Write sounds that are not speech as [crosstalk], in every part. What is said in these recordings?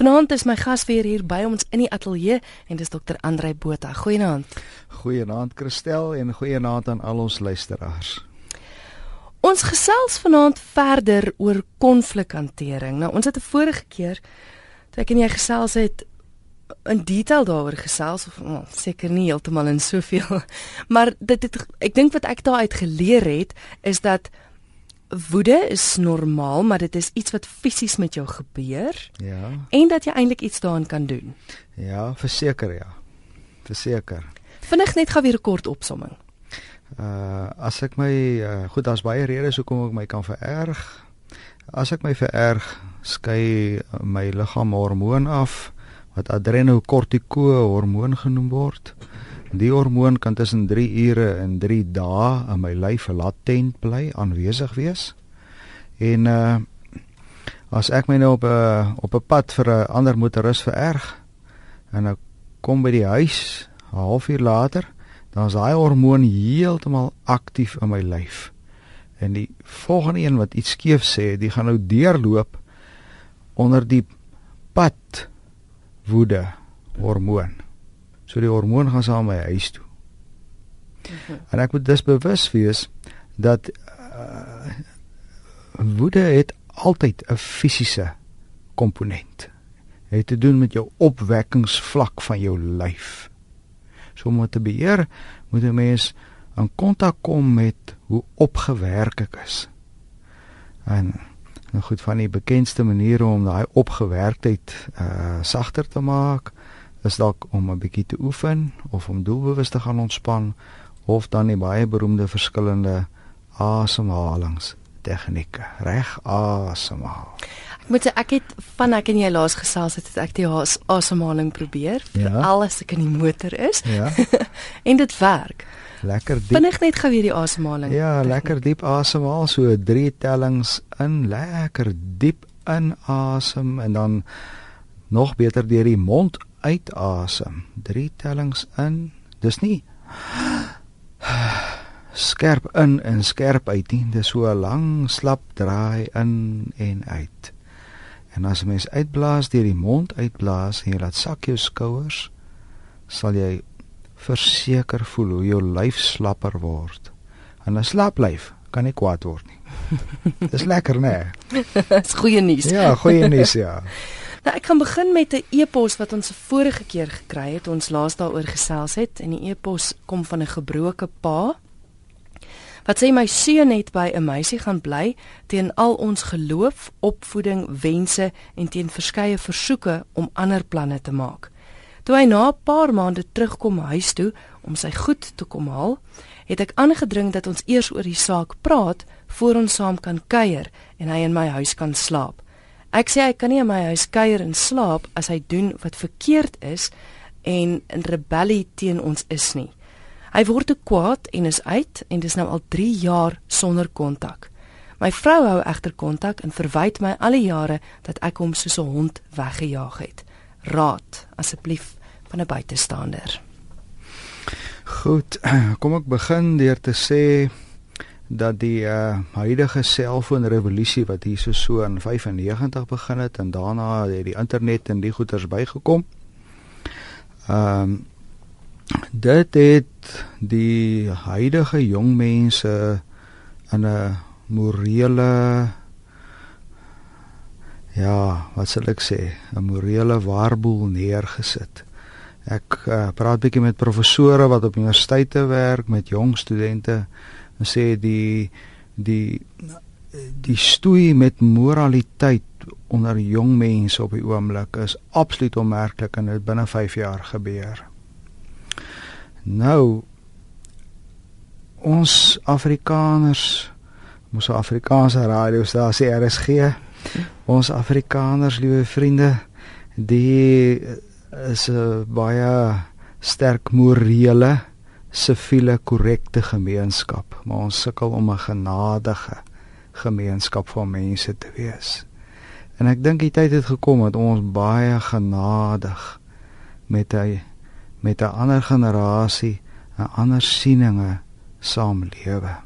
Vanaand is my gas weer hier by ons in die ateljee en dis dokter Andrei Botha. Goeienaand. Goeienaand Christel en goeienaand aan al ons luisteraars. Ons gesels vanaand verder oor konflikhantering. Nou ons het 'n vorige keer toe ek en jy gesels het in detail daaroor gesels of well, seker nie heeltemal in soveel [laughs] maar dit het ek dink wat ek daaruit geleer het is dat woede is normaal, maar dit is iets wat fisies met jou gebeur. Ja. En dat jy eintlik iets daaraan kan doen. Ja, verseker ja. Verseker. Vinnig net gou weer 'n kort opsomming. Uh as ek my uh, goed, daar's baie redes hoekom ek my kan vererg. As ek my vererg, skei my liggaam hormoon af wat adrenokortiko hormoon genoem word. Die hormoon kan tussen 3 ure en 3 dae in my lyf latent bly, aanwesig wees. En uh as ek my nou op 'n op 'n pad vir 'n ander motoris vererg en ek kom by die huis 'n halfuur later, dan is daai hormoon heeltemal aktief in my lyf. En die volgende een wat iets skeef sê, die gaan nou deurloop onder die pad woede hormoon. So die hormoon gaan saam my huis toe. Okay. Mhm. En ek moet dus bewus wees dat uh, woede het altyd 'n fisiese komponent. Dit het te doen met jou opwekkingsvlak van jou lyf. So om te beheer, moet 'n mens in kontak kom met hoe opgewerk ek is. En nou goed van die bekendste maniere om daai opgewerktheid uh sagter te maak is dalk om 'n bietjie te oefen of om doelbewus te gaan ontspan of dan die baie beroemde verskillende asemhalings tegnieke. Reg asemhaal. Ek moet sê ek het van ek en jy laas gesels het, het ek die asemhaling probeer ja. alles ek in die motor is. Ja. [laughs] en dit werk. Lekker diep. Vinnig net gou weer die asemhaling. Ja, techniek. lekker diep asemhaal, so 3 tellings in, lekker diep inasem en dan nog beter deur die mond uitasem. 3 tellings in. Dis nie skerp in en skerp uit nie. Dis so 'n lang slap draai in en uit. En as jy mens uitblaas deur die mond uitblaas en jy laat sak jou skouers, sal jy verseker voel hoe jou lyf slapper word. En 'n slap lyf kan nie kwaad word nie. [laughs] Dis lekker, né? [laughs] Dis goeie nuus. Ja, goeie nuus, ja. [laughs] Nou ek kan begin met 'n e-pos wat ons vorige keer gekry het. Ons laas daaroor gesels het en die e-pos kom van 'n gebroke pa. Wat sê my seun het by 'n meisie gaan bly teen al ons geloof, opvoeding, wense en teen verskeie versoeke om ander planne te maak. Toe hy na 'n paar maande terugkom huis toe om sy goed te kom haal, het ek aangedring dat ons eers oor die saak praat voor ons saam kan kuier en hy in my huis kan slaap. Ek sê hy kan nie in my huis kuier en slaap as hy doen wat verkeerd is en in rebellie teen ons is nie. Hy word te kwaad en is uit en dis nou al 3 jaar sonder kontak. My vrou hou egter kontak en verwyd my al die jare dat ek hom soos 'n hond weggejaag het. Raad asseblief van 'n buitestander. Goed, [clears throat] kom ek begin deur te sê dat die uh, huidige selfoonrevolusie wat hier so so in 95 begin het en daarna het die internet en die goeters bygekom. Ehm um, dit het die huidige jong mense in 'n morele ja, wat sal ek sê, 'n morele warboel neergesit. Ek uh, praat bietjie met professore wat op universiteite werk met jong studente en sê die die die stoei met moraliteit onder jong mense op die oomblik is absoluut onmerklik en dit binne 5 jaar gebeur. Nou ons Afrikaners ons Afrikaanse radiostasie RSG ons Afrikaners liewe vriende die is 'n baie sterk morele siviele korrekte gemeenskap, maar ons sukkel om 'n genadige gemeenskap van mense te wees. En ek dink die tyd het gekom dat ons baie genadig met hy met 'n ander generasie, 'n ander sieninge saamlewe.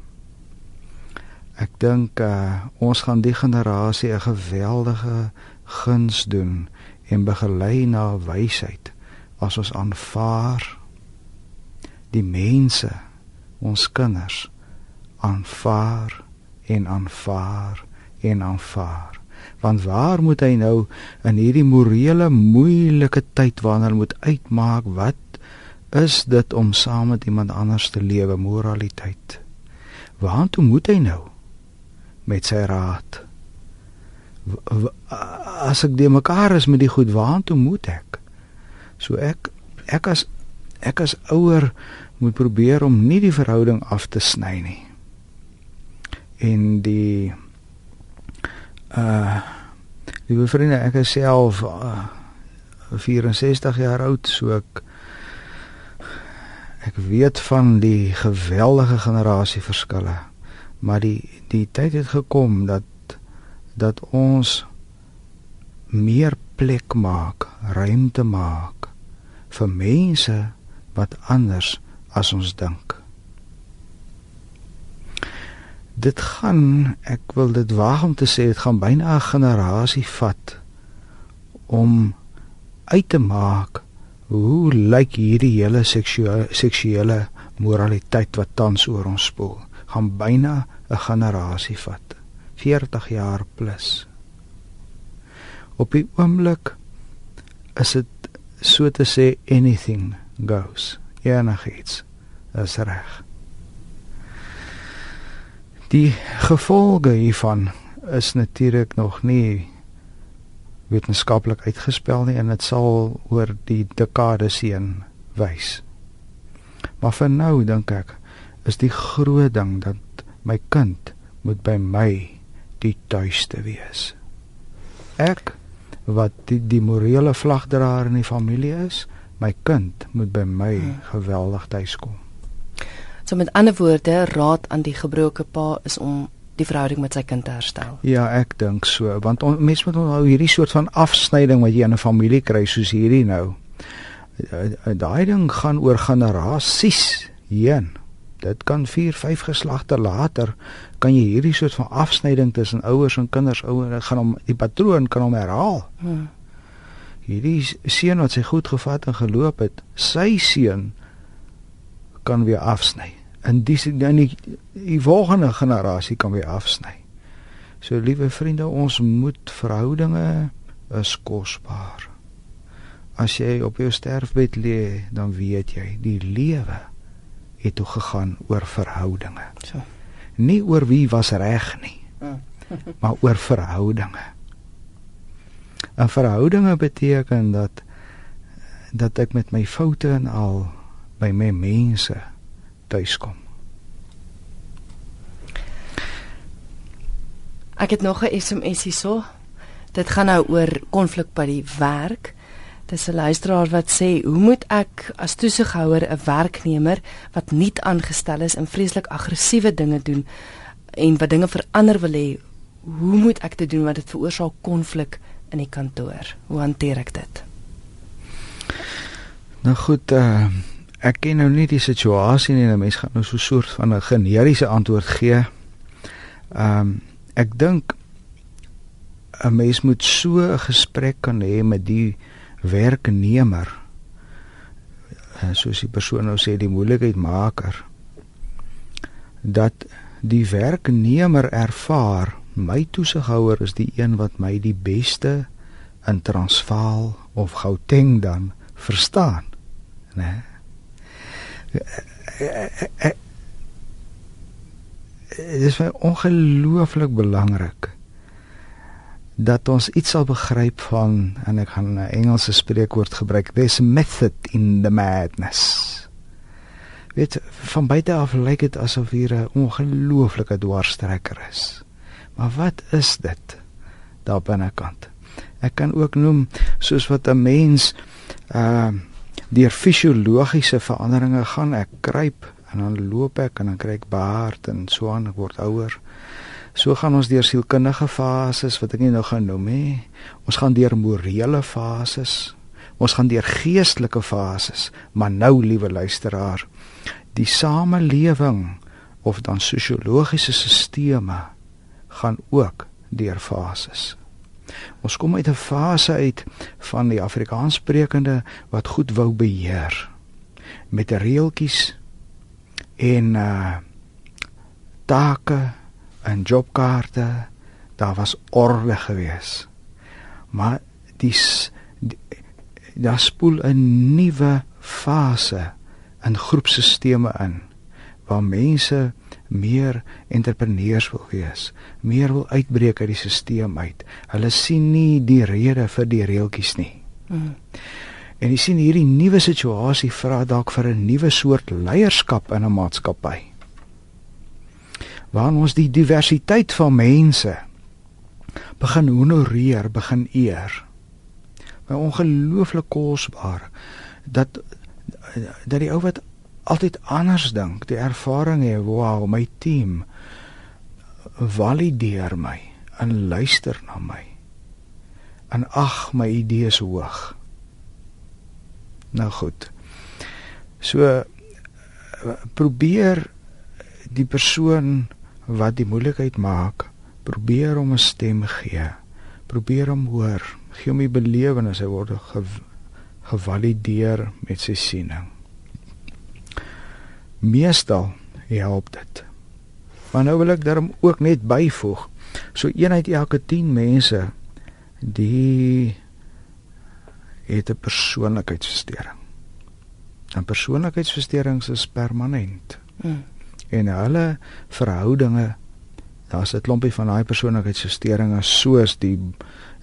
Ek dink uh, ons gaan die generasie 'n geweldige guns doen en begelei na wysheid as ons aanvaar die mense ons kinders aanvaar en aanvaar en aanvaar. Want waar moet hy nou in hierdie morele moeilike tyd wanneer moet uitmaak wat is dit om saam met iemand anders te lewe moraliteit? Waartoe moet hy nou met sy raad? As ek de mekaar is met die goed waartoe moet ek? So ek ek as ek as ouer moet probeer om nie die verhouding af te sny nie. En die uh liewe vriende ek is self uh, 64 jaar oud so ek ek weet van die geweldige generasieverskille maar die die tyd het gekom dat dat ons meer plek maak, ruimte maak vir mense wat anders as ons dink. Dit gaan, ek wil dit waag om te sê, dit gaan byna 'n generasie vat om uit te maak hoe lyk hierdie hele seksuele seksuele moraliteit wat tans oor ons spoel. Gaan byna 'n generasie vat. 40 jaar plus. Op die oomblik is dit so te sê anything goes. Enigiets is reg. Die gevolge hiervan is natuurlik nog nie wetenskaplik uitgespel nie en dit sal oor die dekades heen wys. Maar vir nou dink ek is die groot ding dat my kind moet by my die tuiste wees. Ek wat die, die morele vlagdraer in die familie is, my kind moet by my hmm. geweldig tuis kom. So met ander woorde, raad aan die gebroke pa is om die verhouding met sy kind te herstel. Ja, ek dink so, want mense moet onthou hierdie soort van afsnyding wat jy in 'n familie kry soos hierdie nou. Eh, eh, daai ding gaan oor generasies heen dit kan 4, 5 geslagte later kan jy hierdie soort van afsnyding tussen ouers en kinders ouers gaan om die patroon kan hom herhaal. Hmm. Hierdie seun wat sy goed gevat en geloop het, sy seun kan weer afsny. En dis dan die, die volgende generasie kan weer afsny. So liewe vriende, ons moet verhoudinge is kosbaar. As jy op jou sterfbed lê, dan weet jy, die lewe het toe gegaan oor verhoudinge. So. Nie oor wie was reg nie. Mm. [laughs] maar oor verhoudinge. En verhoudinge beteken dat dat ek met my foute en al by my mense tuis kom. Ek het nog 'n SMS hierso. Dit gaan nou oor konflik by die werk. Dis 'n luisteraar wat sê, "Hoe moet ek as toesighouer 'n werknemer wat nie aangestel is en vreeslik aggressiewe dinge doen en wat dinge verander wil hê, hoe moet ek dit doen want dit veroorsaak konflik in die kantoor? Hoe hanteer ek dit?" Nou goed, uh, ek ken nou nie die situasie nie, 'n mens gaan nou so 'n soort van 'n generiese antwoord gee. Ehm um, ek dink 'n mens moet so 'n gesprek kan hê met die werknemer eh, soos die persoon nou sê die moeilikheidmaker dat die werknemer ervaar my toesighouer is die een wat my die beste in Transvaal of Gauteng dan verstaan nê dit is ongelooflik belangrik dat ons iets sal begryp van en ek gaan 'n Engelse spreekwoord gebruik there's a method in the madness. Weet van buite af lyk dit asof hier 'n ongelooflike dwarstrekker is. Maar wat is dit daar binnekant? Ek kan ook noem soos wat 'n mens uh deur fisiologiese veranderinge gaan ek kruip en dan loop ek en dan kry ek baard en so aan ek word ouer So gaan ons deur sielkundige fases wat ek nie nou gaan noem nie. Ons gaan deur morele fases. Ons gaan deur geestelike fases. Maar nou, liewe luisteraar, die samelewing of dan sosiologiese sisteme gaan ook deur fases. Ons kom uit 'n fase uit van die Afrikaanssprekende wat goed wou beheer met reeltjies en uh take en jobkaarte. Daar was orde gewees. Maar dis daar spoel 'n nuwe fase in groepsisteme in waar mense meer entrepreneurs wil wees, meer wil uitbreek uit die stelsel uit. Hulle sien nie die rede vir die reeltjies nie. Mm. En jy sien hierdie nuwe situasie vra dalk vir 'n nuwe soort leierskap in 'n maatskappy. Waar ons die diversiteit van mense begin honoreer, begin eer. My ongelooflik kosbaar dat dat die ou wat altyd anders dink, die ervaring hê, wow, my team valideer my en luister na my. En ag, my idees hoog. Nou goed. So probeer die persoon wat die moeilikheid maak, probeer om 'n stem gee. Probeer hom hoor. Gee hom die belewenis hy word gev gevalideer met sy siening. Meestal help dit. Maar nou wil ek daarom ook net byvoeg. So een uit elke 10 mense die het 'n persoonlikheidsversteuring. 'n Persoonlikheidsversteuring is permanent. Mm. En hulle verhoudinge daar's 'n klompie van daai persoonlikheidsversteurings soos die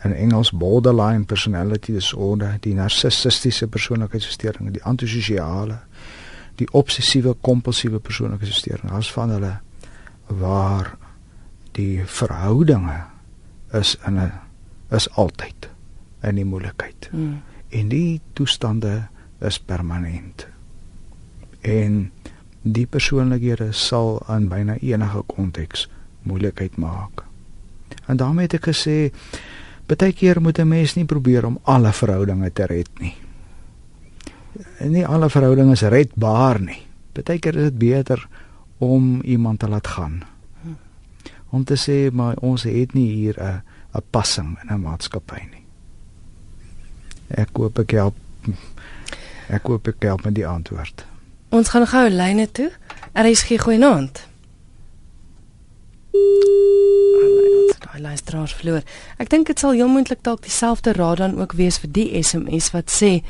in Engels borderline personality disorder, die narcissistiese persoonlikheidsversteuring, die antisosiale die obsessiewe kompulsiewe persoonlikheidsversteuring. Daar's van hulle waar die verhoudinge is in 'n is altyd in die moeilikheid. Mm. En die toestande is permanent. En die persoonlikhede sal aan byna enige konteks moeilikheid maak. En daarmee het ek gesê baie keer moet 'n mens nie probeer om alle verhoudinge te red nie nie alle verhoudinge is redbaar nie. Partykeer is dit beter om iemand te laat gaan. Om te sê maar ons het nie hier 'n 'n passing in 'n maatskappy nie. Ek koop ek help ek koop ek help met die antwoord. Ons gaan gou lyne toe. RSG goeie naand. Daai luisteraars vloer. Ek dink dit sal heel moontlik dalk dieselfde raad dan ook wees vir die SMS wat sê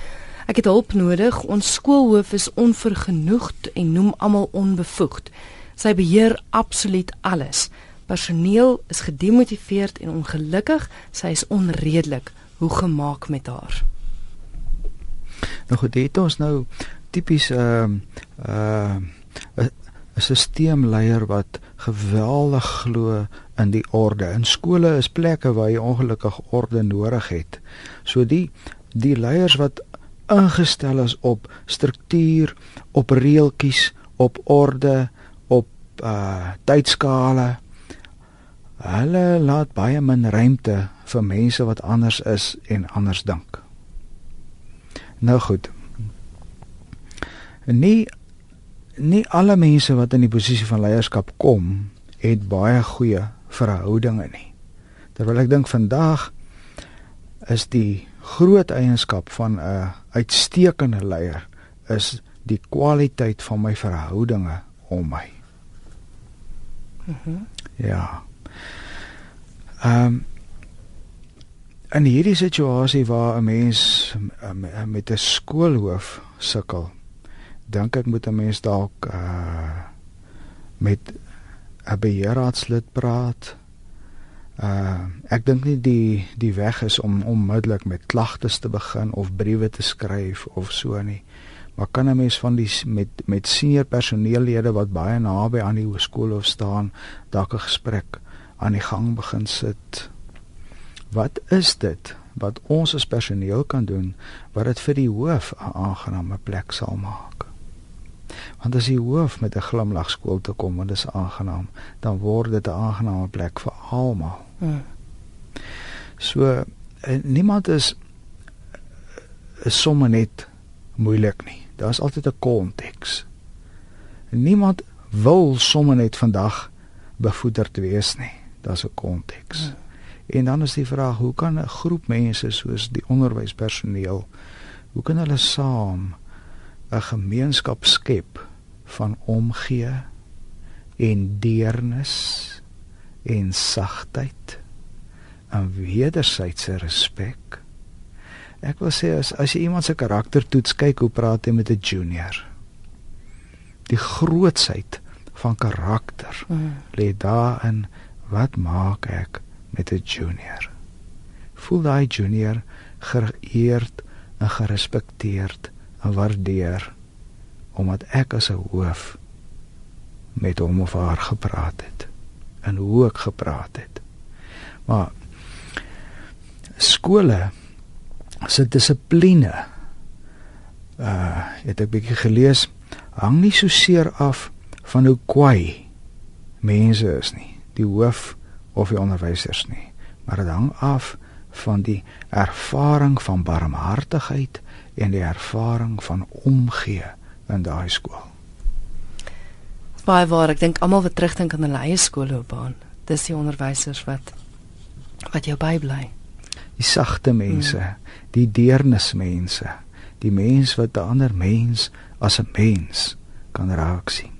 Ek het hulp nodig. Ons skoolhoof is onvergenoegd en noem almal onbevoegd. Sy beheer absoluut alles. Personeel is gedemotiveerd en ongelukkig. Sy is onredelik. Hoe gemaak met haar? Nou goed, dit ons nou tipies 'n uh, 'n uh, 'n stelselleier wat geweldig glo in die orde. In skole is plekke waar jy ongelukkig orde nodig het. So die die leiers wat ingestel is op struktuur, op reeltjies, op orde, op uh tydskale. Hulle laat baie min ruimte vir mense wat anders is en anders dink. Nou goed. Nie nie alle mense wat in die posisie van leierskap kom, het baie goeie verhoudinge nie. Terwyl ek dink vandag is die groot eienskap van 'n uitstekende leier is die kwaliteit van my verhoudinge om my. Mhm. Mm ja. Ehm um, in hierdie situasie waar 'n mens met 'n skoolhoof sukkel, dink ek moet 'n mens dalk uh met 'n beheerraadslid praat Uh ek dink nie die die weg is om onmiddellik met klagtes te begin of briewe te skryf of so nie. Maar kan 'n mens van die met met senior personeellede wat baie naby aan die hoërskool of staan dalk 'n gesprek aan die gang begin sit. Wat is dit wat ons as personeel kan doen wat dit vir die hoof 'n aangename plek sal maak? Want as die hoof met 'n glimlag skool toe kom en dit is aangenaam, dan word dit 'n aangename plek vir almal. Hmm. So niemand is is sommer net moeilik nie. Daar's altyd 'n konteks. Niemand wil sommer net vandag bevoederd wees nie. Daar's 'n konteks. Hmm. En dan is die vraag, hoe kan 'n groep mense soos die onderwyspersoneel hoe kan hulle saam 'n gemeenskap skep van omgee en deernis en sagtheid en wederwysige respek. Ek wil sê as as jy iemand se karakter toets, kyk hoe praat hy met 'n junior. Die grootsheid van karakter mm. lê daarin wat maak ek met 'n junior? Voel daai junior geëerd en gerespekteerd en waardeer omdat ek as 'n hoof met hom of haar gepraat het en hoe ek gepraat het. Maar skole se dissipline uh het ek bietjie gelees hang nie so seer af van hoe kwai mense is nie, die hoof of die onderwysers nie, maar dit hang af van die ervaring van barmhartigheid en die ervaring van omgee in daai skool baie waar. Ek dink almal wat terugdink aan 'n eie skoolloopbaan dis die onderwysers wat wat jou bybly. Die sagte mense hmm. die deernismense die mens wat 'n ander mens as 'n mens kan raak sien.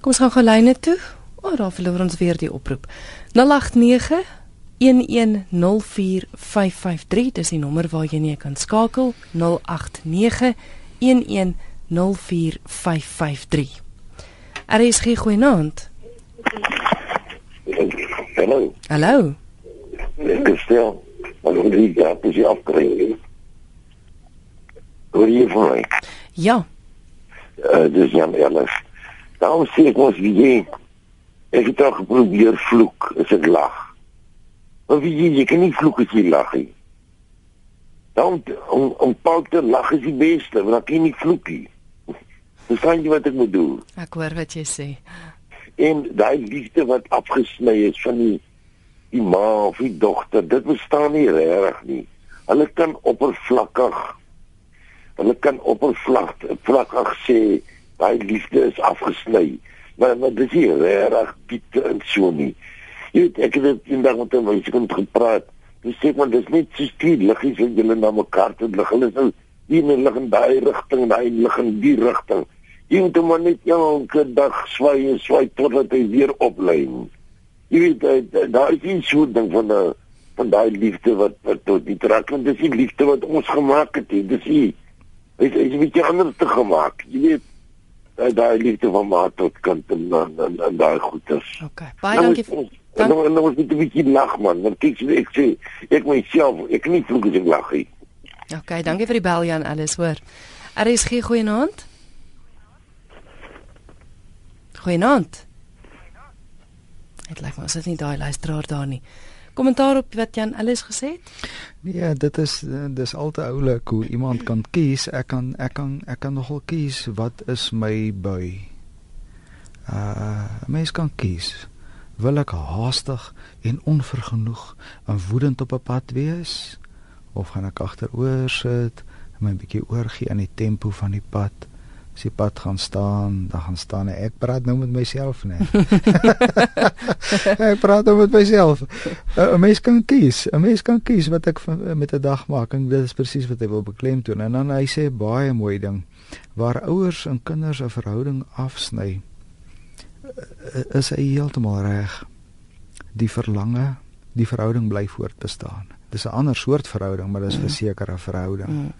Kom ons gaan gou lyne toe. O oh, daar verloor ons weer die oproep. 089 1104553 dis die nommer waar jy kan skakel. 089 110 04553. RSG goeienaand. Hallo. Hallo. Ek stel, maar hoe die gap is afkry. Hoor jy vir my? Ja. Uh, dis Jan Ellis. Daarom sê ek mos wie jy ek het al geprobeer vloek, is ek lag. Maar wie jy, jy kan nie vloek as jy lag nie. Dan om om paal te lag is die beste, want dan kan jy nie vloek nie. Verstaan jy wat ek moet doen? Ek hoor wat jy sê. En daai liefde wat afgesny is van die die ma of die dogter, dit bestaan nie regtig nie. Hulle kan oppervlakkig hulle kan oppervlakkig vlakkig sê daai liefde is afgesny. Maar maar dis nie regtig diep en so nie. Jy weet ek het eendag met 'n meisie kon gepraat. Dis sê maar dis net so skiet liggies wat julle na mekaar toe lig. Hulle is nou hier in lig in daai rigting, daai lig in die rigting. Jy moet hom net elke dag swaai en swaai totdat hy weer oplei. Jy weet daar is nie so ding van 'n van daai liefde wat wat tot die trek want dis die liefde wat ons gemaak het. Dis nie Dit is 'n bietjie anders te gemaak. Jy weet daai liefde van ma tot kant en en en daai goeders. Okay. Baie dankie. Dan dan dan moet jy 'n bietjie lag man. Want kyk ek sê ek myself ek nie vloek as ek lag nie. Okay, dankie vir die bel Jan alles hoor. RSG goeienaand. Goeienaand. Dit lyk my ons het nie daai luisteraar daar nie. Kommentaar op wat Jan alles gesê het? Nee, dit is dis altyd oulik hoe iemand kan kies. Ek kan ek kan ek kan nogal kies wat is my bui. Uh mens kan kies. Wil ek haastig en onvergenoeg en woedend op 'n pad wees of gaan ek agteroor sit en my bietjie oorgie aan die tempo van die pad? As die pad gaan staan, dan gaan staan ek praat nou met myself net. [laughs] ek praat nou met myself. 'n Mens kan kies, 'n mens kan kies wat ek met 'n dag maak en dit is presies wat hy wil beklemtoon. En dan hy sê baie mooi ding waar ouers en kinders 'n verhouding afsny is hy heeltemal reg. Die verlange, die verhouding bly voortbestaan. Dis 'n ander soort verhouding, maar dis 'n mm. sekere verhouding. Mm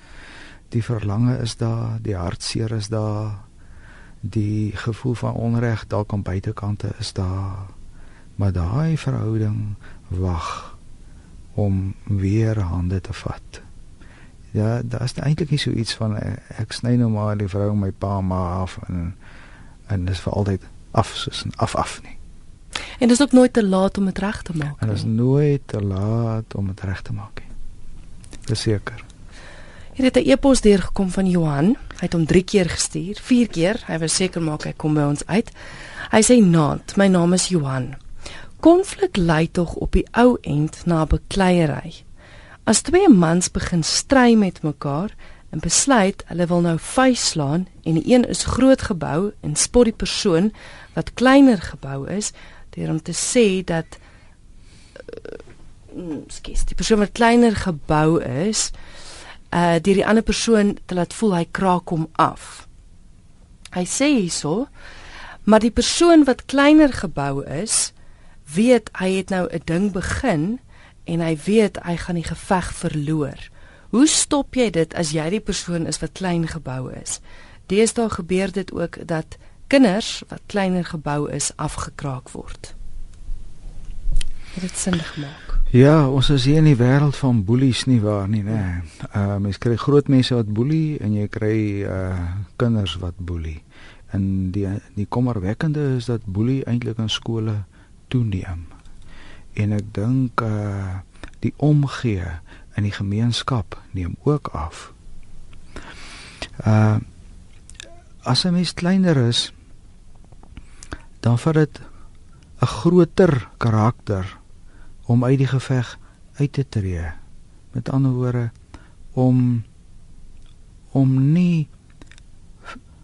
die verlange is daar, die hartseer is daar, die gevoel van onreg dalk aan beide kante is daar. Maar daai verhouding wag om weer hande te vat. Ja, daar is eintlik nie so iets van ek sny nou maar die vrou my pa maar af en en dis vir altyd af soos en af af nie. En dis ook nooit te laat om dit reg te maak. En dit is nooit te laat om dit reg te maak nie. Verseker. Hier het 'n e-pos deurgekom van Johan. Hy het hom 3 keer gestuur, 4 keer. Hy wou seker maak hy kom by ons uit. Hy sê: "Naat, my naam is Johan. Konflik lei tog op die ou end na bekleierery. As twee mans begin stry met mekaar en besluit hulle wil nou vuislaan en die een is groot gebou en spot die persoon wat kleiner gebou is deur om te sê dat mm, skus, die persoon wat kleiner gebou is, uh deur die ander persoon te laat voel hy kraak hom af. Hy sê hierso, maar die persoon wat kleiner gebou is, weet hy het nou 'n ding begin en hy weet hy gaan die geveg verloor. Hoe stop jy dit as jy die persoon is wat klein gebou is? Deesdae gebeur dit ook dat kinders wat kleiner gebou is afgekraak word. Het dit sin gemaak? Ja, ons is hier in die wêreld van boelies nie waar nie, né? Uh mens kry groot mense wat boelie en jy kry uh kinders wat boelie. En die die kommerwekkende is dat boelie eintlik in skole toeneem. En ek dink uh die omgee in die gemeenskap neem ook af. Uh as 'n mens kleiner is, dan vat dit 'n groter karakter om uit die geveg uit te tree. Met ander woorde om om nie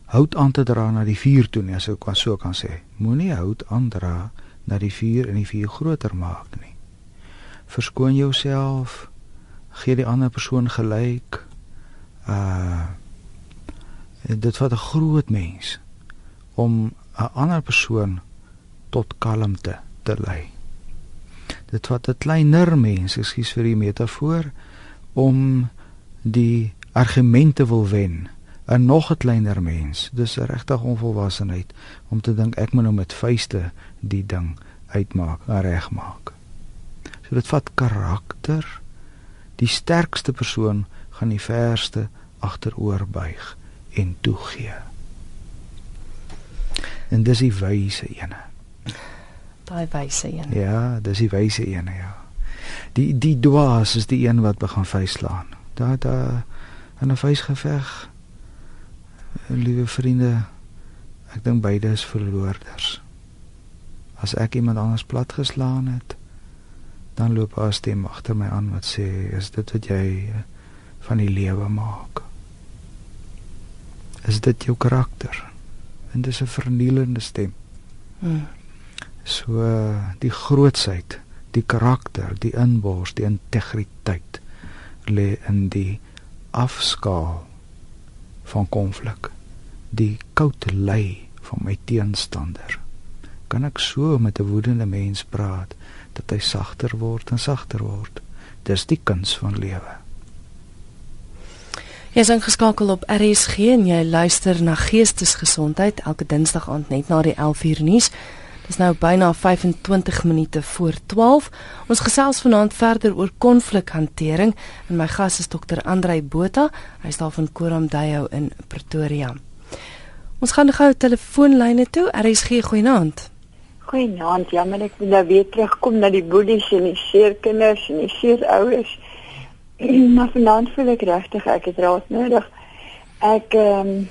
hout aan te dra na die vuur toe nie, as ek kan so kan sê. Moenie hout aandra na die vuur en die vuur groter maak nie. Verskoon jouself, gee die ander persoon gelyk. Uh dit vat 'n groot mens om 'n ander persoon tot kalmte te lei. Dit vat 'n kleiner mens, ekskuus vir die metafoor, om die argumente wil wen. 'n nog 'n kleiner mens. Dis regtig onvolwassenheid om te dink ek moet nou met vuiste die ding uitmaak, regmaak. So dit vat karakter. Die sterkste persoon gaan die verste agteroor buig en toegee. En dis die wyse ene. Daai wyse ene. Ja, dis die wyse ene, ja. Die die dwaas is die een wat begin vuislaan. Daar daar in 'n vuisgeveg liewe vriende, ek dink beide is verloorders. As ek iemand anders plat geslaan het, dan loop 'n stem agter my aan wat sê, "Is dit wat jy van die lewe maak?" is dit jou karakter. En dis 'n vernielende stem. Hmm. So die grootsheid, die karakter, die inbors, die integriteit lê in die afskaal van konflik. Die koud lei van my teenstander. Kan ek so met 'n woedende mens praat dat hy sagter word en sagter word? Dis die kuns van lewe. Jy is ingeskakel op RSG en jy luister na Geestesgesondheid elke Dinsdag aand net na die 11uur nuus. Dis nou byna 25 minute voor 12. Ons gesels vanaand verder oor konflikhantering en my gas is dokter Andrei Botha. Hy is daar van Koramdayo in Pretoria. Ons gaan gou telefoonlyne toe. RSG goeienaand. Goeienaand. Jammer ek moet nou weer terugkom na die boelies en die seer kinders en die seer ouers. [clears throat] maar vanaand voel ek regtig ek het raad nodig. Ek ehm um,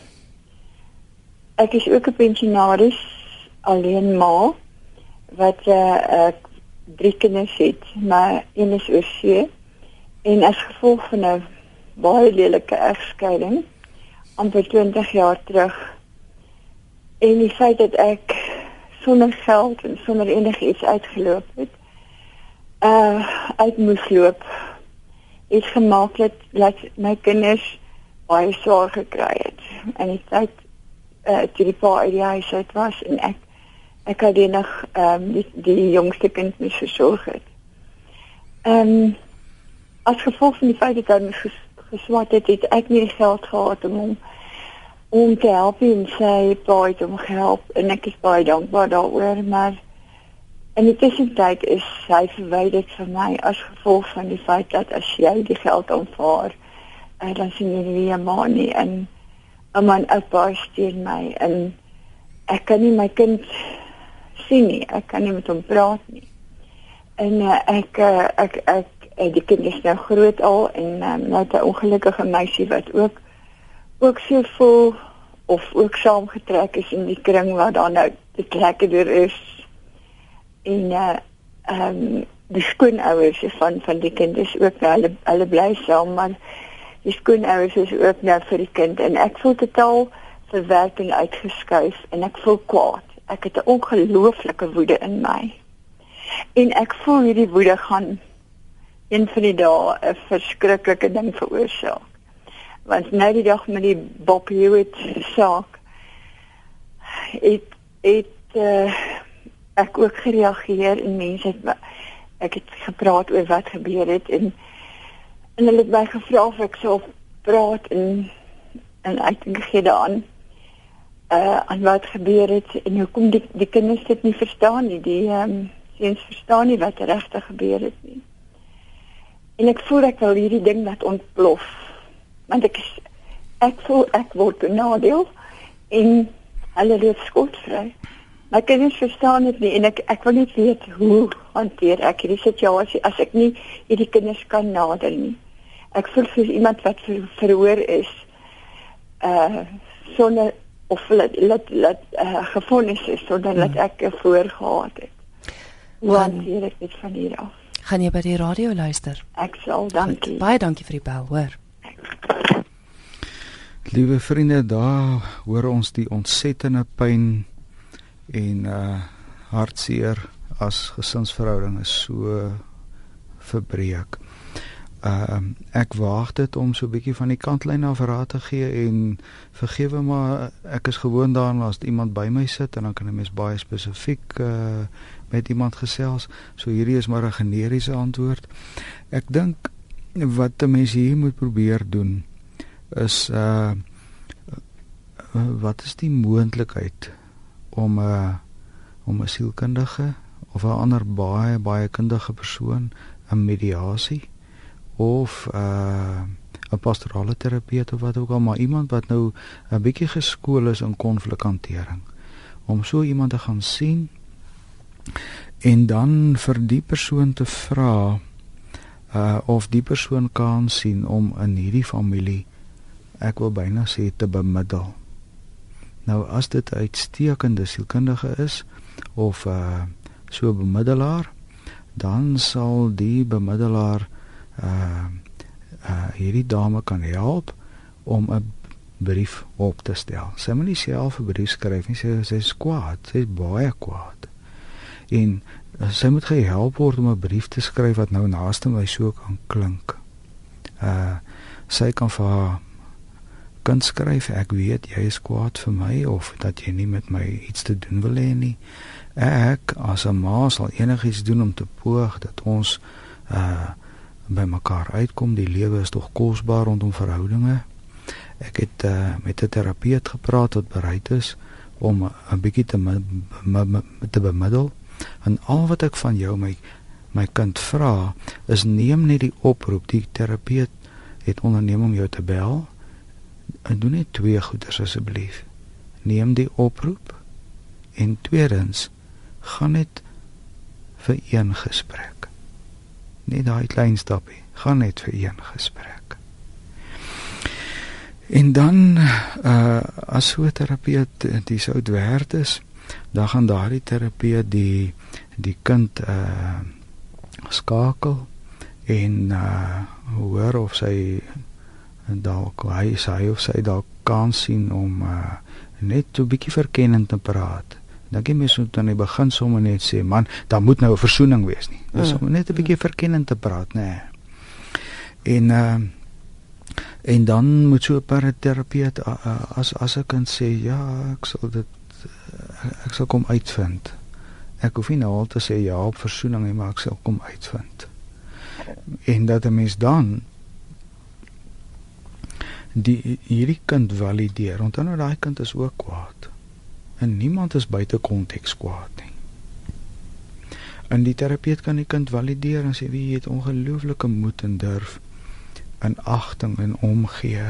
ek is ook 'n pensionaris alleen ma wat uh, ek drie kinders het, maar een is oorsee en as gevolg van 'n baie lelike egskeiding amper 20 jaar terug en die feit dat ek sonder geld en sonder enigiets uitgeloop het uh uit moes loop het gemaak dat dat my kinders baie swaar gekry het. En die tyd eh uh, toe die pa uit die huis uit was en ek het nog ehm um, die, jongste kind mis versorg het. Ehm gevolg van die feit dat hy ges, geswat het, het ek nie geld gehad om om te help en sy pa het hom gehelp en ek is baie dankbaar daaroor, maar En die tussentyd is hy verwyder van my as gevolg van die feit dat as jy die geld aanvaar, uh, dan sien jy nie maar nie en 'n man oupa my en ek kan nie my kind sien nie. Ek kan nie met hom praat nie. En uh, ek uh, ek ek uh, die kind is nou groot al en um, nou 'n ongelukkige meisie wat ook ook so voel of ook saamgetrek is in die kring waar daar nou te lekkerder is en uh ehm um, die skoonouers van van die kind is ook nou hulle hulle bly saam maar die skoonouers is ook nou vir die kind en ek voel totaal verwerking uitgeskuif en ek voel kwaad. Ek het 'n ongelooflike woede in my. En ek voel hierdie woede gaan een van die dae 'n verskriklike ding veroorsaak. Want nou die dag met die Bob Hewitt saak het het uh, ek ook gereageer en mense het ek het gepraat oor wat gebeur het en en hulle het my gevra of ek sou praat en en ek dink gee daaraan uh aan wat gebeur het en hoekom die die kinders dit nie verstaan nie die ehm um, seuns verstaan nie wat regtig gebeur het nie. En ek voel ek wil hierdie ding laat ontplof want ek is, ek voel ek word benadeel en hulle loop skotvry. My kinders verstaan dit nie en ek ek wil net weet hoe hanteer ek hierdie situasie as ek nie hierdie kinders kan nader nie. Ek voel vir iemand wat ver, verhoor is uh sonder of laat laat laat uh, gefonnis is sodat hmm. ek voor gehad het. Want hier ek dit van hier af. Gaan jy by die radio luister? Ek sal, dankie. Goed, baie dankie vir die bel, hoor. Liewe vriende, daar hoor ons die ontsettende pyn en uh hartseer as gesinsverhoudinge so verbreek. Ehm uh, ek waag dit om so 'n bietjie van die kantlyn af raad te gee en vergewe maar ek is gewoond daaraan as iemand by my sit en dan kan 'n mens baie spesifiek uh, met iemand gesels. So hierdie is maar 'n generiese antwoord. Ek dink wat 'n mens hier moet probeer doen is uh wat is die moontlikheid om 'n uh, om 'n sielkundige of 'n ander baie baie kundige persoon 'n mediasie of uh 'n pastorale terapeut of wat ook al, maar iemand wat nou 'n bietjie geskool is in konflikhantering om so iemand te gaan sien en dan vir die persoon te vra uh of die persoon kan sien om in hierdie familie ek wil byna sê te bemiddel. Nou as dit uitstekende sielkundige is of uh so 'n bemiddelaar, dan sal die bemiddelaar uh uh hierdie dame kan help om 'n brief op te stel. Sy moet nie self 'n brief skryf nie, sy sy is kwaad, sy is baie kwaad. En uh, sy moet gehelp word om 'n brief te skryf wat nou naaste my so kan klink. Uh sy kan vir haar kan skryf ek weet jy is kwaad vir my of dat jy nie met my iets te doen wil hê nie. Ek as 'n ma sal enigiets doen om te poog dat ons uh by mekaar uitkom. Die lewe is tog kosbaar rondom verhoudinge. Ek het uh, met 'n terapeut gepraat wat bereid is om 'n bietjie te te bemiddel. En al wat ek van jou my my kind vra is neem net die oproep. Die terapeut het onderneem om jou te bel. En doen net twee goeders asseblief. Neem die oproep en tweedens gaan net vir een gesprek net daai klein stappie. Gaan net vir een gesprek. En dan uh as so 'n terapeut die sou werd is dan gaan daardie terapeut die die kind uh skakel en uh hoor of sy dalk hy sy of sy dalk kan sien om uh net 'n bietjie verkennend te praat Dan gee mens moet aan die begin sommer net sê, man, daar moet nou 'n versoening wees nie. Dis mm. om net 'n bietjie mm. verkennend te praat, nê. Nee. En uh en dan moet so 'n paraterapeut uh, uh, as as ek kan sê, ja, ek sal dit uh, ek sal kom uitvind. Ek hoef nie nou al te sê ja op versoening nie, maar ek sal kom uitvind. En dat 'n mens dan die hierdie kind valideer. Onthou nou daai kind is ook kwaad en niemand is buite konteks kwaad nie. En die terapeut kan die kind valideer en sê wie het ongelooflike moed en durf en agting en omgee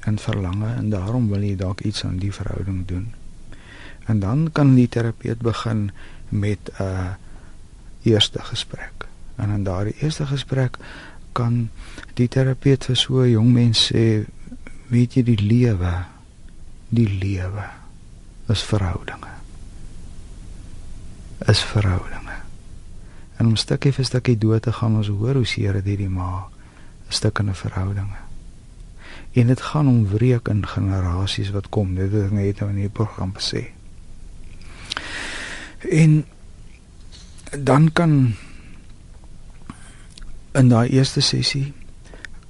en verlange en daarom wil jy dalk iets aan die verhouding doen. En dan kan die terapeut begin met 'n uh, eerste gesprek. En in daardie eerste gesprek kan die terapeut vir so 'n jong mens sê weet jy die lewe die lewe is verhoudinge. Is verhoudinge. En om stukkie vir stukkie dood te gaan ons hoor hoe seer dit hierdie ma 'n stuk in 'n verhoudinge. En dit gaan om wreek in generasies wat kom. Dit het net nou in die program gesê. En dan kan in daai eerste sessie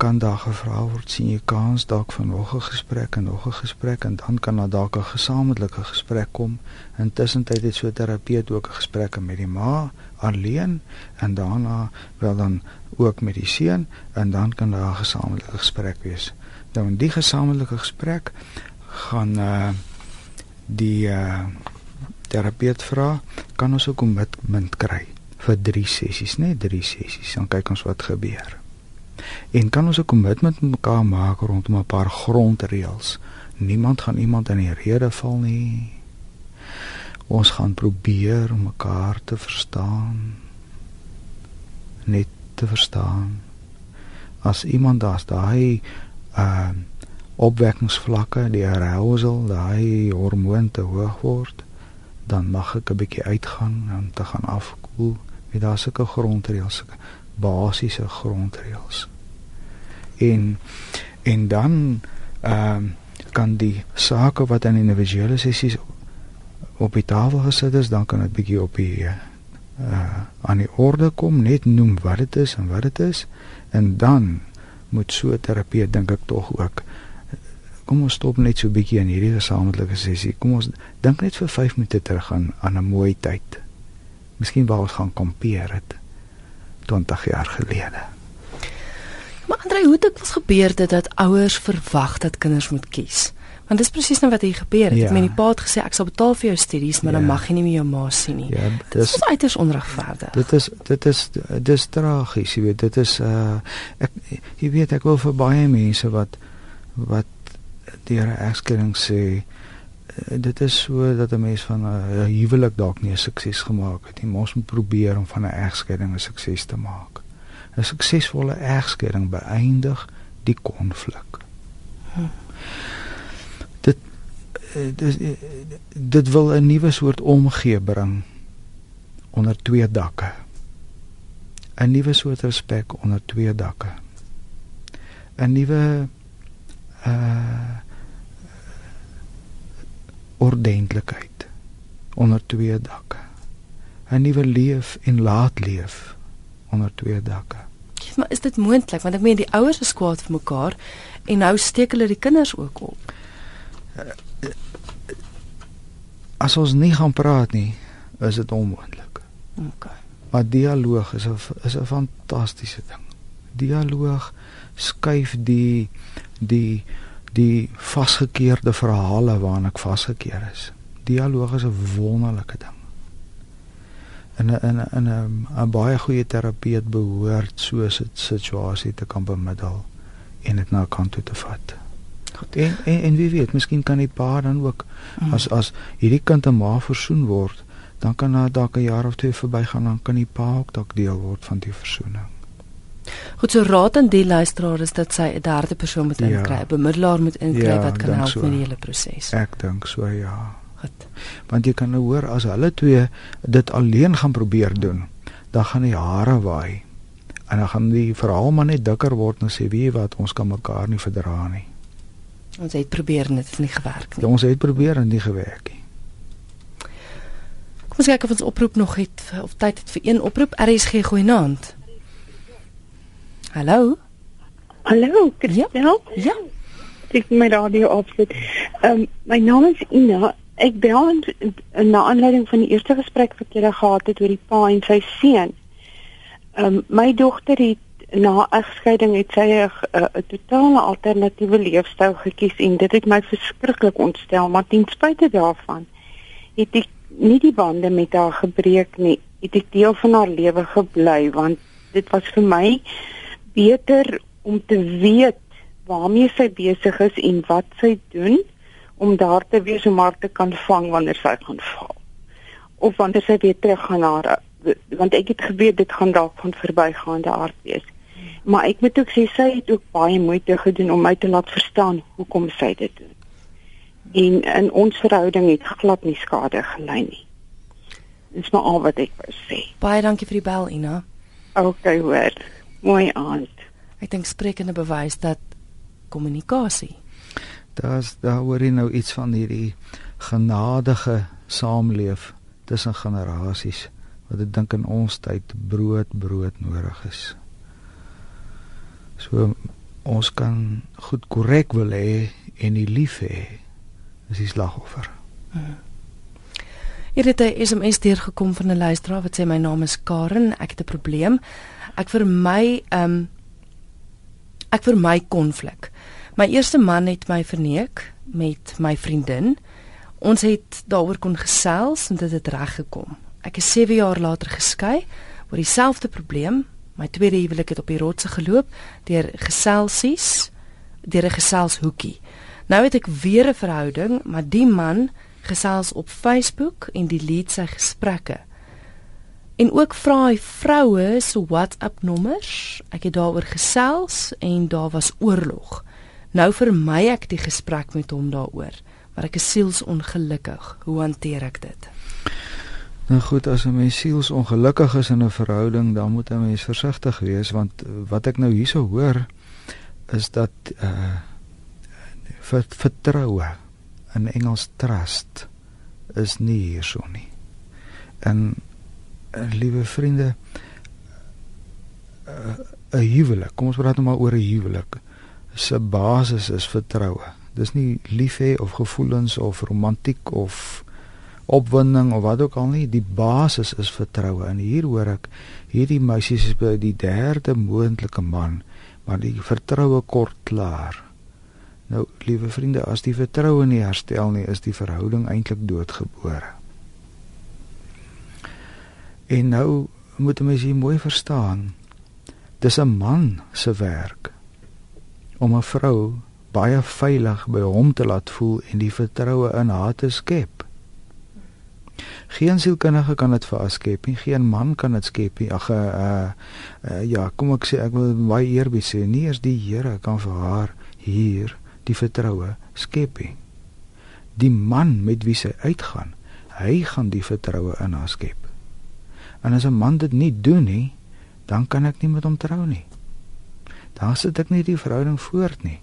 kan daar gevra word sien jy kans dalk vir nog 'n gesprek en nog 'n gesprek en dan kan daar dalk 'n gesamentlike gesprek kom. Intussen tyd het so terapeut ook 'n gesprek met die ma alleen en daarna wel dan ook met die seun en dan kan daar 'n gesamentlike gesprek wees. Nou in die gesamentlike gesprek gaan uh die uh terapeut vra kan ons 'n kommitment kry vir 3 sessies, net 3 sessies. Dan kyk ons wat gebeur. En kan ons 'n kommitment met mekaar maak rondom 'n paar grondreëls. Niemand gaan iemand in die rede val nie. Ons gaan probeer om mekaar te verstaan. Net te verstaan. As iemand daar's daai uh opwekkingsvlakke, die arousal, daai hormoon te hoog word, dan mag ek 'n bietjie uitgaan om te gaan afkoel. Wie daar sulke grondreëls, sulke basiese grondreëls. En en dan ehm uh, kan die sake wat in individuele sessies op die tafel gesit is, dan kan dit bietjie op die uh aan die orde kom, net noem wat dit is en wat dit is en dan moet so terapeut dink ek tog ook kom ons stop net so bietjie in hierdie gesamentlike sessie. Kom ons dink net vir 5 minute terug aan aan 'n mooi tyd. Miskien waar ons gaan kampeer het 20 jaar gelede. Maar Andre, hoe dit gebeur dit dat ouers verwag dat kinders moet kies? Want dis presies nou wat hier gebeur het. Ja. Ek meen die pa het gesê ek sal betaal vir jou studies, maar ja. dan mag jy nie meer jou ma sien nie. Ja, dis dis uiters onregverdig. Dit is dit is dis tragies, jy weet. Dit is uh ek jy weet ek wil vir baie mense wat wat deur 'n egskeiding sê dit is so dat 'n mens van 'n huwelik dalk nie 'n sukses gemaak het nie. Ons moet probeer om van 'n egskeiding 'n sukses te maak. 'n Suksesvolle egskeiding beëindig die konflik. Dit eh, dit eh, dit wil 'n nuwe soort omgee bring onder twee dakke. 'n Nuwe soort respek onder twee dakke. 'n Nuwe uh ordentlikheid onder twee dakke. 'n Nuwe leef en laat leef onder twee dakke. Maar is dit moontlik want ek meen die ouers is kwaad vir mekaar en nou steek hulle die kinders ook op. As ons nie gaan praat nie, is dit onmoontlik. OK. Maar dialoog is 'n is 'n fantastiese ding. Dialoog skuif die die die vasgekeerde verhale waaraan ek vasgekeer is. Dialoog is 'n wonderlike ding. In 'n in 'n in 'n 'n baie goeie terapeut behoort so 'n situasie te kan bemiddel en dit na kant toe te vat. Goed. En, en en wie weet, miskien kan die pa dan ook mm. as as hierdie kind en ma versoen word, dan kan daar dalk 'n jaar of twee verbygaan dan kan die pa ook dalk deel word van die versoening. Goed so raad aan die luisteraar is dat sy 'n derde persoon moet inkry, 'n ja. bemiddelaar moet inkry ja, wat kan help so. met die hele proses. Ek dink so ja. Goed. Want jy kan nou hoor as hulle twee dit alleen gaan probeer doen, dan gaan die hare waai. En dan gaan die verhaal maar net dikker word en sê wie wat ons kan mekaar nie verdra nie. Ons het probeer en dit het nie gewerk nie. Ja, ons het probeer en nie gewerk nie. Kom ons kyk of ons oproep nog het of tyd het vir een oproep. RSG goeie naand. Hallo. Hallo, Christel. Ja. ja. Ek my radio opsit. Ehm um, my naam is Ina. Ek bel in, in na aanleiding van die eerste gesprek wat jy gehad het oor die pa en sy seun. Ehm um, my dogter het na egskeiding het sy 'n totale alternatiewe leefstyl gekies en dit het my verskriklik ontstel, maar ten spyte daarvan het ek nie die bande met haar gebreek nie. Het ek deel van haar lewe gebly want dit was vir my beter om te weet waarmee sy besig is en wat sy doen om daar te wees om haar te kan vang wanneer sy gaan val. Of wanneer sy weer terug gaan na haar want ek het geweet dit gaan dalk van verbygaande aard wees. Maar ek moet ook sê sy het ook baie moeite gedoen om my te laat verstaan hoekom sy dit doen. En in ons verhouding het glad nie skade gelei nie. Dis maar al wat ek wou sê. Baie dankie vir die bel, Ina. Okay, hoor mooi aand. Ek dink sprekende bewys dat kommunikasie. Daar's daar hoor jy nou iets van hierdie genadige saamleef tussen generasies wat ek dink in ons tyd brood brood nodig is. So ons kan goed korrek wil hê en nie lief hê is die slagoffer. Hier het 'n SMS deurgekom van 'n luisteraar wat sê my naam is Karen, ek het 'n probleem. Ek vir my ehm um, ek vir my konflik. My eerste man het my verneek met my vriendin. Ons het daaroor kon gesels en dit het reg gekom. Ek is 7 jaar later geskei oor dieselfde probleem. My tweede huwelik het op die rotse geloop deur geselsies, deur 'n geselshoekie. Nou het ek weer 'n verhouding, maar die man gesels op Facebook en delete sy gesprekke. En ook vra hy vroue se WhatsApp nommers. Ek het daaroor gesels en daar was oorlog. Nou vermy ek die gesprek met hom daaroor, maar ek is sielsongelukkig. Hoe hanteer ek dit? Nou goed, as 'n mens sielsongelukkig is in 'n verhouding, dan moet 'n mens versigtig wees want wat ek nou hierso hoor is dat uh vertroue in Engels trust is nie hierso nie. En liewe vriende, uh, 'n huwelik, kom ons praat nou maar oor 'n huwelik. Se basis is vertroue. Dis nie lief hê of gevoelens of romantiek of opwinding of wat ook al nie, die basis is vertroue. En hier hoor ek hierdie meisie is by die derde moontlike man, maar die vertroue kort klaar. Nou, liewe vriende, as die vertroue nie herstel nie, is die verhouding eintlik doodgebore. En nou moet 'n mens hier mooi verstaan. Dis 'n man se werk om 'n vrou baie veilig by hom te laat voel en die vertroue in haar te skep. Geen sielkundige kan dit vir haar skep nie, geen man kan dit skep nie. Ag uh, uh ja, kom ek sê ek wil baie eerbied sê, nie eers die Here kan vir haar hier die vertroue skep nie. Die man met wie sy uitgaan, hy gaan die vertroue in haar skep. En as 'n man dit nie doen nie, dan kan ek nie met hom trou nie. Dan sit ek nie die verhouding voort nie.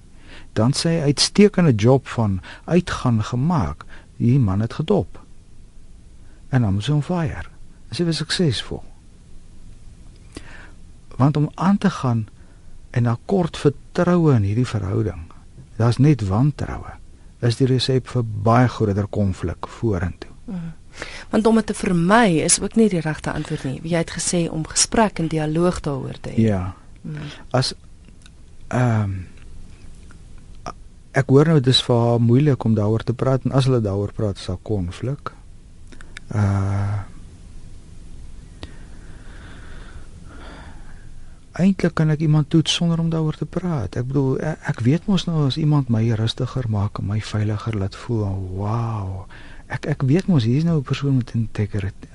Dan sê hy uitstekende job van uitgaan gemaak. Die man het gedop. En dan so 'n fire. Sy was suksesvol. Want om aan te gaan en na kort vertroue in hierdie verhouding daar's net wantroue is die resep vir baie groter konflik vorentoe. Mm. Want om dit te vermy is ook nie die regte antwoord nie. Jy het gesê om gesprek en dialoog daaroor te hê. Ja. Mm. As ehm um, ek hoor nou dis vir haar moeilik om daaroor te praat en as hulle daaroor praat sal konflik. Uh eintlik kan ek iemand toets sonder om daaroor te praat. Ek bedoel ek, ek weet mos nou as iemand my rustiger maak en my veiliger laat voel, wow. Ek ek weet mos hier's nou 'n persoon met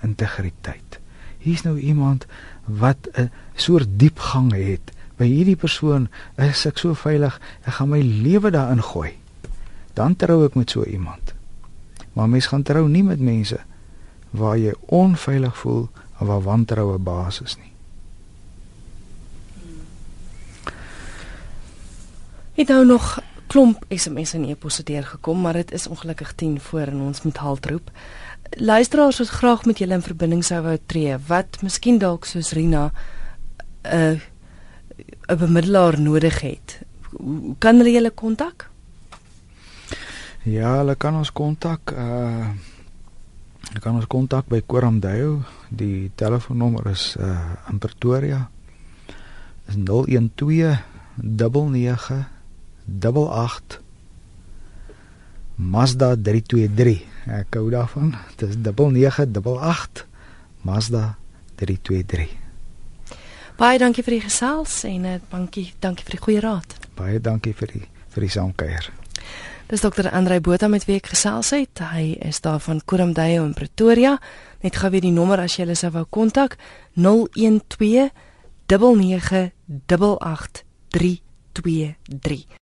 integriteit. Hier's nou iemand wat 'n soort diepgang het. By hierdie persoon is ek so veilig, ek gaan my lewe daarin gooi. Dan trou ek met so iemand. Maar mens gaan trou nie met mense waar jy onveilig voel of waar wantroue basis nie. Het nou nog klomp SMS en e-posse deurgekom, maar dit is ongelukkig 10 voor en ons moet haltroep. Luisteraars wat graag met julle in verbinding sou wou tree, wat miskien dalk soos Rina 'n uh, 'n bemiddelaar nodig het. Hoe kan hulle julle kontak? Ja, hulle kan ons kontak uh hulle kan ons kontak by Koramdale. Die telefoonnommer is uh in Pretoria. is 012 99 88 Mazda 323. Ek hou daarvan. Dit is 9988 Mazda 323. Baie dankie vir die gesels en uh, dankie dankie vir die goeie raad. Baie dankie vir die vir die saamkuier. Dis dokter Andrei Botha met wie ek gesels het. Hy is daar van Kurumdayo in Pretoria. Net gou weer die nommer as jy hulle sou wou kontak 012 9988 323